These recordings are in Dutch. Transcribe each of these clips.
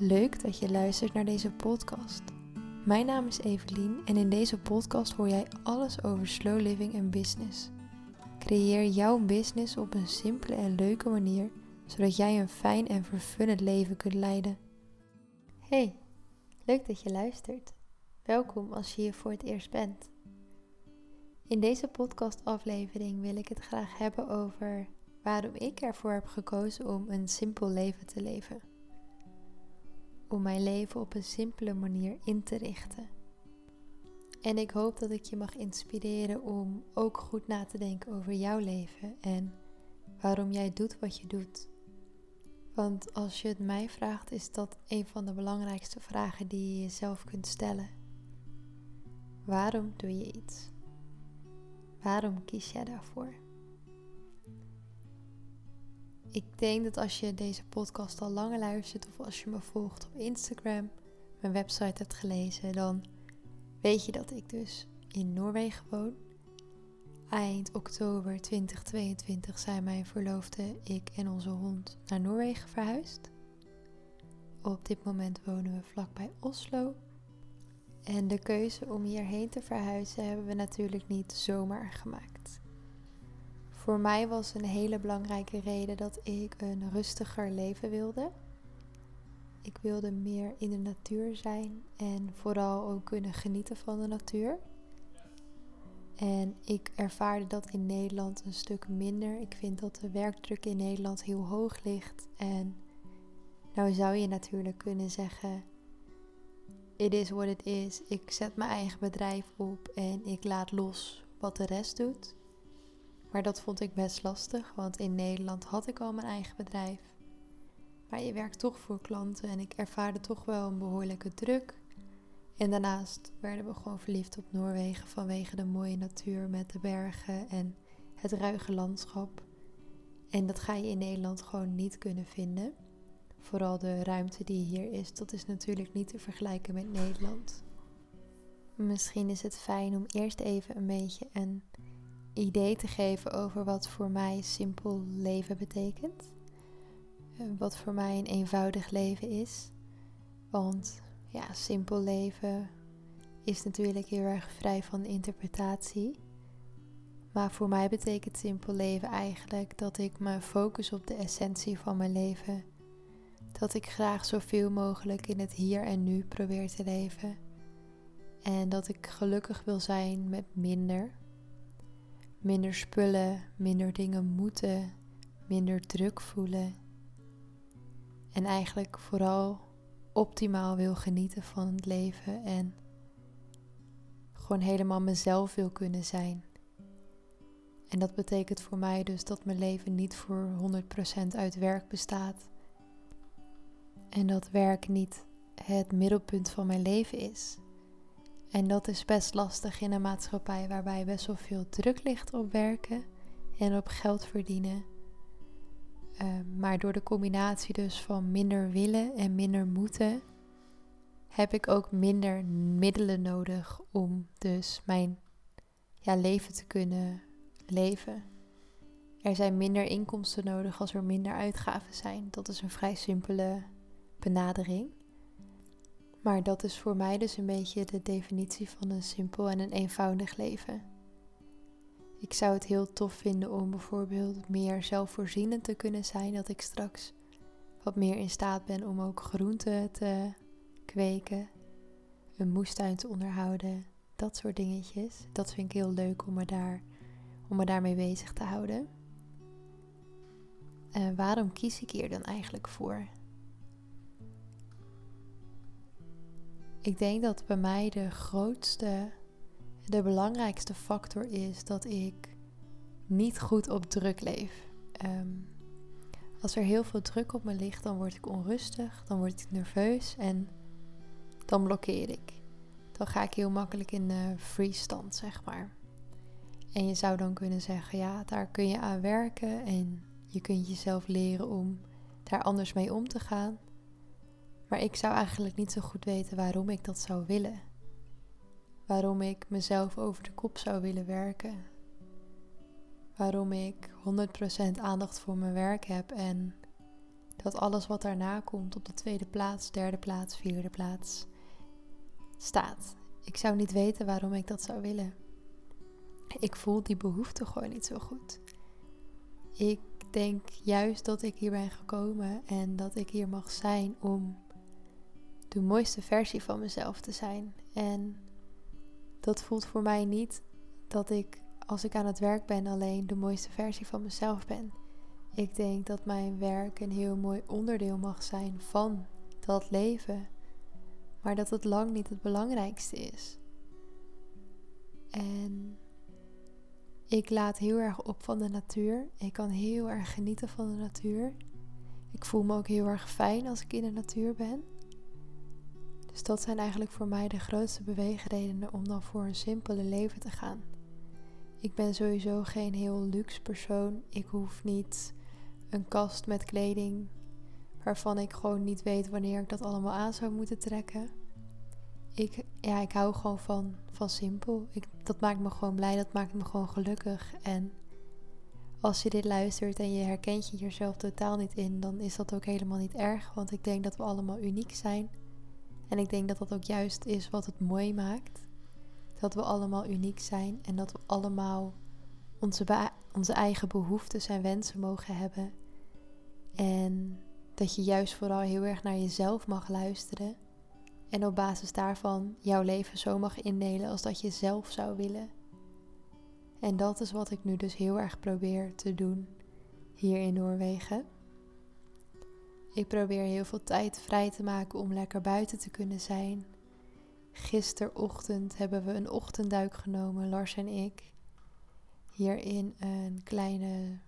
Leuk dat je luistert naar deze podcast. Mijn naam is Evelien en in deze podcast hoor jij alles over slow living en business. Creëer jouw business op een simpele en leuke manier, zodat jij een fijn en vervullend leven kunt leiden. Hey, leuk dat je luistert. Welkom als je hier voor het eerst bent. In deze podcastaflevering wil ik het graag hebben over waarom ik ervoor heb gekozen om een simpel leven te leven om mijn leven op een simpele manier in te richten. En ik hoop dat ik je mag inspireren om ook goed na te denken over jouw leven en waarom jij doet wat je doet. Want als je het mij vraagt, is dat een van de belangrijkste vragen die je jezelf kunt stellen. Waarom doe je iets? Waarom kies jij daarvoor? Ik denk dat als je deze podcast al langer luistert of als je me volgt op Instagram, mijn website hebt gelezen, dan weet je dat ik dus in Noorwegen woon. Eind oktober 2022 zijn mijn verloofde, ik en onze hond naar Noorwegen verhuisd. Op dit moment wonen we vlakbij Oslo. En de keuze om hierheen te verhuizen hebben we natuurlijk niet zomaar gemaakt. Voor mij was een hele belangrijke reden dat ik een rustiger leven wilde. Ik wilde meer in de natuur zijn en vooral ook kunnen genieten van de natuur. En ik ervaarde dat in Nederland een stuk minder. Ik vind dat de werkdruk in Nederland heel hoog ligt. En nou zou je natuurlijk kunnen zeggen: It is what it is. Ik zet mijn eigen bedrijf op en ik laat los wat de rest doet. Maar dat vond ik best lastig, want in Nederland had ik al mijn eigen bedrijf. Maar je werkt toch voor klanten en ik ervaarde toch wel een behoorlijke druk. En daarnaast werden we gewoon verliefd op Noorwegen vanwege de mooie natuur met de bergen en het ruige landschap. En dat ga je in Nederland gewoon niet kunnen vinden. Vooral de ruimte die hier is, dat is natuurlijk niet te vergelijken met Nederland. Misschien is het fijn om eerst even een beetje een idee te geven over wat voor mij simpel leven betekent. Eh, wat voor mij een eenvoudig leven is. Want ja, simpel leven is natuurlijk heel erg vrij van interpretatie. Maar voor mij betekent simpel leven eigenlijk dat ik me focus op de essentie van mijn leven. Dat ik graag zoveel mogelijk in het hier en nu probeer te leven. En dat ik gelukkig wil zijn met minder minder spullen, minder dingen moeten, minder druk voelen. En eigenlijk vooral optimaal wil genieten van het leven en gewoon helemaal mezelf wil kunnen zijn. En dat betekent voor mij dus dat mijn leven niet voor 100% uit werk bestaat. En dat werk niet het middelpunt van mijn leven is. En dat is best lastig in een maatschappij waarbij best wel veel druk ligt op werken en op geld verdienen. Ehm, maar door de combinatie dus van minder willen en minder moeten, heb ik ook minder middelen nodig om dus mijn ja, leven te kunnen leven. Er zijn minder inkomsten nodig als er minder uitgaven zijn. Dat is een vrij simpele benadering. Maar dat is voor mij dus een beetje de definitie van een simpel en een eenvoudig leven. Ik zou het heel tof vinden om bijvoorbeeld meer zelfvoorzienend te kunnen zijn. Dat ik straks wat meer in staat ben om ook groenten te kweken, een moestuin te onderhouden, dat soort dingetjes. Dat vind ik heel leuk om me, daar, om me daarmee bezig te houden. En waarom kies ik hier dan eigenlijk voor? Ik denk dat bij mij de grootste, de belangrijkste factor is dat ik niet goed op druk leef. Ehm, als er heel veel druk op me ligt, dan word ik onrustig, dan word ik nerveus en dan blokkeer ik. Dan ga ik heel makkelijk in de freestand, zeg maar. En je zou dan kunnen zeggen, ja, daar kun je aan werken en je kunt jezelf leren om daar anders mee om te gaan. Maar ik zou eigenlijk niet zo goed weten waarom ik dat zou willen. Waarom ik mezelf over de kop zou willen werken. Waarom ik 100% aandacht voor mijn werk heb en dat alles wat daarna komt op de tweede plaats, derde plaats, vierde plaats staat. Ik zou niet weten waarom ik dat zou willen. Ik voel die behoefte gewoon niet zo goed. Ik denk juist dat ik hier ben gekomen en dat ik hier mag zijn om de mooiste versie van mezelf te zijn. En dat voelt voor mij niet dat ik als ik aan het werk ben alleen de mooiste versie van mezelf ben. Ik denk dat mijn werk een heel mooi onderdeel mag zijn van dat leven, maar dat het lang niet het belangrijkste is. En ik laat heel erg op van de natuur. Ik kan heel erg genieten van de natuur. Ik voel me ook heel erg fijn als ik in de natuur ben. Dus dat zijn eigenlijk voor mij de grootste beweegredenen om dan voor een simpele leven te gaan. Ik ben sowieso geen heel luxe persoon. Ik hoef niet een kast met kleding waarvan ik gewoon niet weet wanneer ik dat allemaal aan zou moeten trekken. Ik, ja, ik hou gewoon van, van simpel. Ik, dat maakt me gewoon blij, dat maakt me gewoon gelukkig. En als je dit luistert en je herkent je jezelf totaal niet in, dan is dat ook helemaal niet erg. Want ik denk dat we allemaal uniek zijn. En ik denk dat dat ook juist is wat het mooi maakt. Dat we allemaal uniek zijn en dat we allemaal onze, onze eigen behoeftes en wensen mogen hebben. En dat je juist vooral heel erg naar jezelf mag luisteren. En op basis daarvan jouw leven zo mag indelen als dat je zelf zou willen. En dat is wat ik nu dus heel erg probeer te doen hier in Noorwegen. Ik probeer heel veel tijd vrij te maken om lekker buiten te kunnen zijn. Gisterochtend hebben we een ochtendduik genomen, Lars en ik. Hier in een kleine,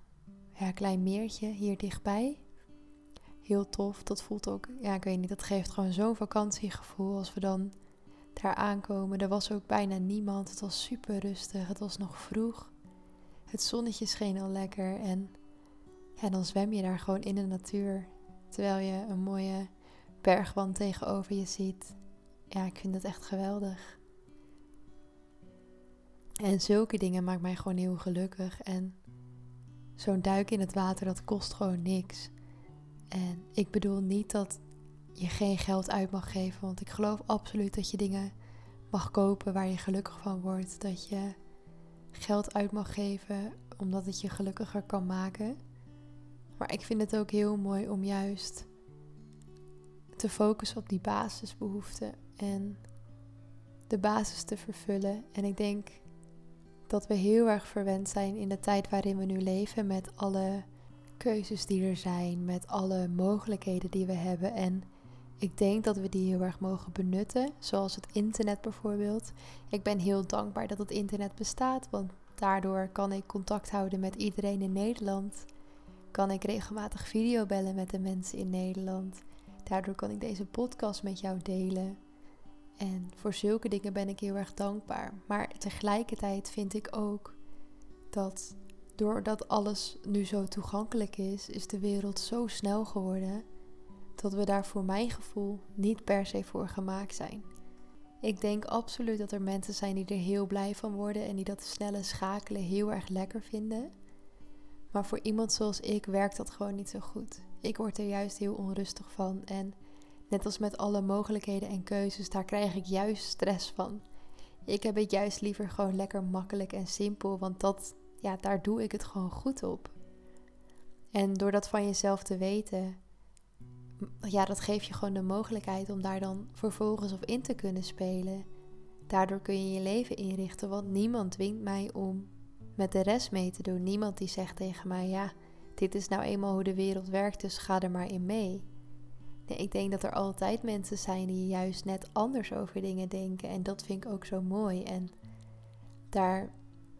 ja, klein meertje hier dichtbij. Heel tof. Dat voelt ook, ja, ik weet niet, dat geeft gewoon zo'n vakantiegevoel als we dan daar aankomen. Er was ook bijna niemand. Het was super rustig. Het was nog vroeg. Het zonnetje scheen al lekker. En dan zwem je daar gewoon in de natuur. Terwijl je een mooie bergwand tegenover je ziet. Ja, ik vind het echt geweldig. En zulke dingen maakt mij gewoon heel gelukkig. En zo'n duik in het water, dat kost gewoon niks. En ik bedoel niet dat je geen geld uit mag geven. Want ik geloof absoluut dat je dingen mag kopen waar je gelukkig van wordt. Dat je geld uit mag geven omdat het je gelukkiger kan maken. Maar ik vind het ook heel mooi om juist te focussen op die basisbehoeften en de basis te vervullen. En ik denk dat we heel erg verwend zijn in de tijd waarin we nu leven met alle keuzes die er zijn, met alle mogelijkheden die we hebben. En ik denk dat we die heel erg mogen benutten, zoals het internet bijvoorbeeld. Ik ben heel dankbaar dat het internet bestaat, want daardoor kan ik contact houden met iedereen in Nederland kan ik regelmatig videobellen met de mensen in Nederland. Daardoor kan ik deze podcast met jou delen. En voor zulke dingen ben ik heel erg dankbaar. Maar tegelijkertijd vind ik ook dat doordat alles nu zo toegankelijk is, is de wereld zo snel geworden dat we daar voor mijn gevoel niet per se voor gemaakt zijn. Ik denk absoluut dat er mensen zijn die er heel blij van worden en die dat snelle schakelen heel erg lekker vinden. Maar voor iemand zoals ik werkt dat gewoon niet zo goed. Ik word er juist heel onrustig van. En net als met alle mogelijkheden en keuzes, daar krijg ik juist stress van. Ik heb het juist liever gewoon lekker makkelijk en simpel, want dat, ja, daar doe ik het gewoon goed op. En door dat van jezelf te weten, ja, dat geeft je gewoon de mogelijkheid om daar dan vervolgens op in te kunnen spelen. Daardoor kun je je leven inrichten, want niemand dwingt mij om met de rest mee te doen. Niemand die zegt tegen mij: ja, dit is nou eenmaal hoe de wereld werkt, dus ga er maar in mee. Nee, ik denk dat er altijd mensen zijn die juist net anders over dingen denken. En dat vind ik ook zo mooi. En daar,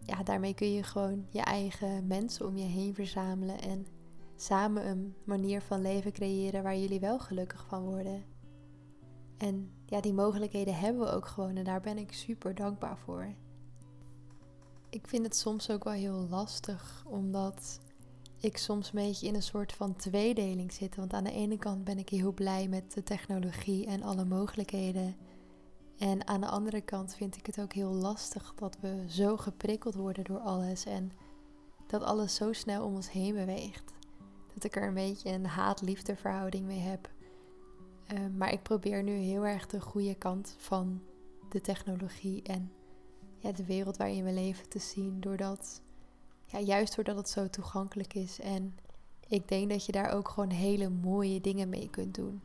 ja, daarmee kun je gewoon je eigen mensen om je heen verzamelen. En samen een manier van leven creëren waar jullie wel gelukkig van worden. En ja, die mogelijkheden hebben we ook gewoon. En daar ben ik super dankbaar voor ik vind het soms ook wel heel lastig, omdat ik soms een beetje in een soort van tweedeling zit. Want aan de ene kant ben ik heel blij met de technologie en alle mogelijkheden. En aan de andere kant vind ik het ook heel lastig dat we zo geprikkeld worden door alles en dat alles zo snel om ons heen beweegt. dat ik er een beetje een haat-liefde verhouding mee heb. Ehm, maar ik probeer nu heel erg de goede kant van de technologie en ja, de wereld waarin we leven te zien. Doordat, ja, juist doordat het zo toegankelijk is. En ik denk dat je daar ook gewoon hele mooie dingen mee kunt doen.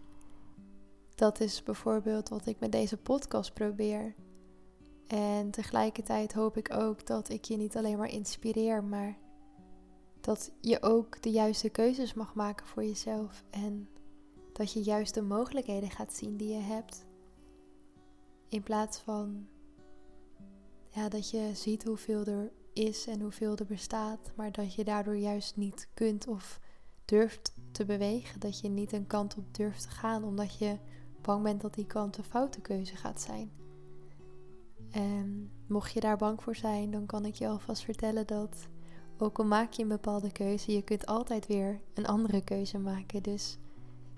Dat is bijvoorbeeld wat ik met deze podcast probeer. En tegelijkertijd hoop ik ook dat ik je niet alleen maar inspireer, maar dat je ook de juiste keuzes mag maken voor jezelf. En dat je juist de mogelijkheden gaat zien die je hebt. In plaats van ja, dat je ziet hoeveel er is en hoeveel er bestaat, maar dat je daardoor juist niet kunt of durft te bewegen. Dat je niet een kant op durft te gaan, omdat je bang bent dat die kant een foute keuze gaat zijn. En mocht je daar bang voor zijn, dan kan ik je alvast vertellen dat ook al maak je een bepaalde keuze, je kunt altijd weer een andere keuze maken. Dus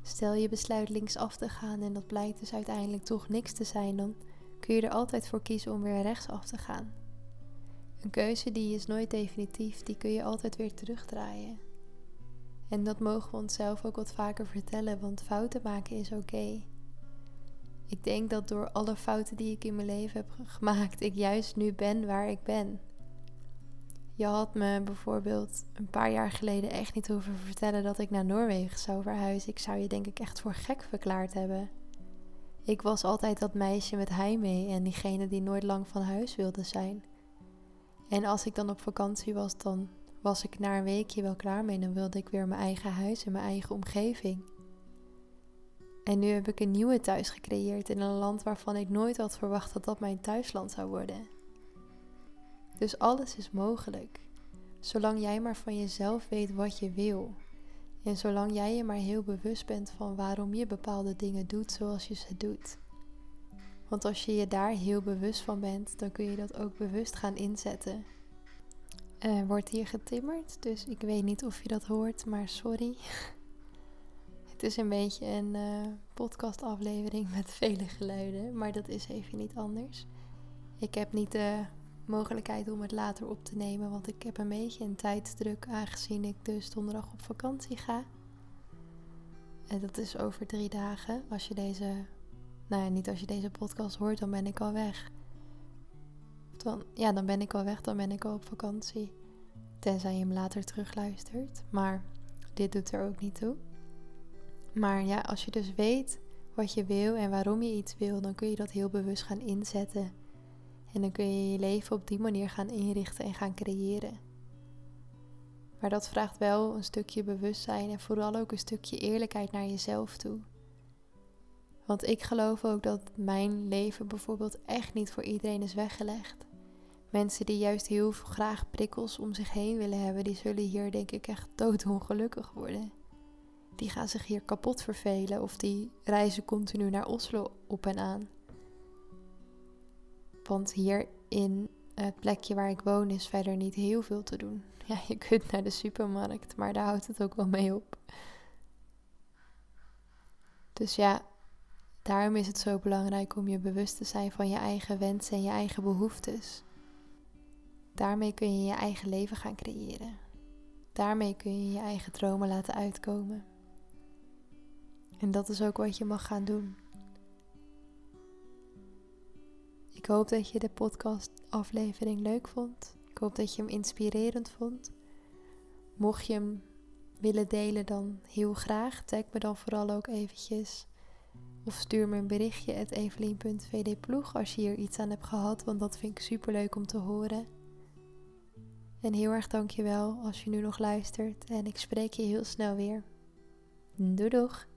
stel je besluit linksaf te gaan en dat blijkt dus uiteindelijk toch niks te zijn, dan kun je er altijd voor kiezen om weer rechtsaf te gaan. Een keuze die is nooit definitief, die kun je altijd weer terugdraaien. En dat mogen we onszelf ook wat vaker vertellen, want fouten maken is oké. Ik denk dat door alle fouten die ik in mijn leven heb gemaakt, ik juist nu ben waar ik ben. Je had me bijvoorbeeld een paar jaar geleden echt niet hoeven vertellen dat ik naar Noorwegen zou verhuizen. Ik zou je denk ik echt voor gek verklaard hebben. Ik was altijd dat meisje met heimwee en diegene die nooit lang van huis wilde zijn. En als ik dan op vakantie was, dan was ik na een weekje wel klaar mee. Dan wilde ik weer mijn eigen huis en mijn eigen omgeving. En nu heb ik een nieuwe thuis gecreëerd in een land waarvan ik nooit had verwacht dat dat mijn thuisland zou worden. Dus alles is mogelijk. Zolang jij maar van jezelf weet wat je wil. En zolang jij je maar heel bewust bent van waarom je bepaalde dingen doet zoals je ze doet. Want als je je daar heel bewust van bent, dan kun je dat ook bewust gaan inzetten. Er wordt hier getimmerd, dus ik weet niet of je dat hoort, maar sorry. Het is een beetje een uh, podcastaflevering met vele geluiden, maar dat is even niet anders. Ik heb niet de mogelijkheid om het later op te nemen, want ik heb een beetje een tijdsdruk aangezien ik dus donderdag op vakantie ga. En dat is over drie dagen. Als je deze, nou ja, niet als je deze podcast hoort, dan ben ik al weg. Dan, ja, dan ben ik al weg, dan ben ik al op vakantie. Tenzij je hem later terugluistert. Maar dit doet er ook niet toe. Maar ja, als je dus weet wat je wil en waarom je iets wil, dan kun je dat heel bewust gaan inzetten. En dan kun je je leven op die manier gaan inrichten en gaan creëren. Maar dat vraagt wel een stukje bewustzijn en vooral ook een stukje eerlijkheid naar jezelf toe. Want ik geloof ook dat mijn leven bijvoorbeeld echt niet voor iedereen is weggelegd. Mensen die juist heel graag prikkels om zich heen willen hebben, die zullen hier denk ik echt doodongelukkig worden. Die gaan zich hier kapot vervelen of die reizen continu naar Oslo op en aan. Want hier in het plekje waar ik woon is verder niet heel veel te doen. Ja, je kunt naar de supermarkt, maar daar houdt het ook wel mee op. Dus ja, daarom is het zo belangrijk om je bewust te zijn van je eigen wensen en je eigen behoeftes. Daarmee kun je je eigen leven gaan creëren. Daarmee kun je je eigen dromen laten uitkomen. En dat is ook wat je mag gaan doen. Ik hoop dat je de podcast-aflevering leuk vond. Ik hoop dat je hem inspirerend vond. Mocht je hem willen delen, dan heel graag. Tag me dan vooral ook eventjes. Of stuur me een berichtje at evelien.vdploeg als je hier iets aan hebt gehad. Want dat vind ik super leuk om te horen. En heel erg dankjewel als je nu nog luistert. En ik spreek je heel snel weer. Doei doeg!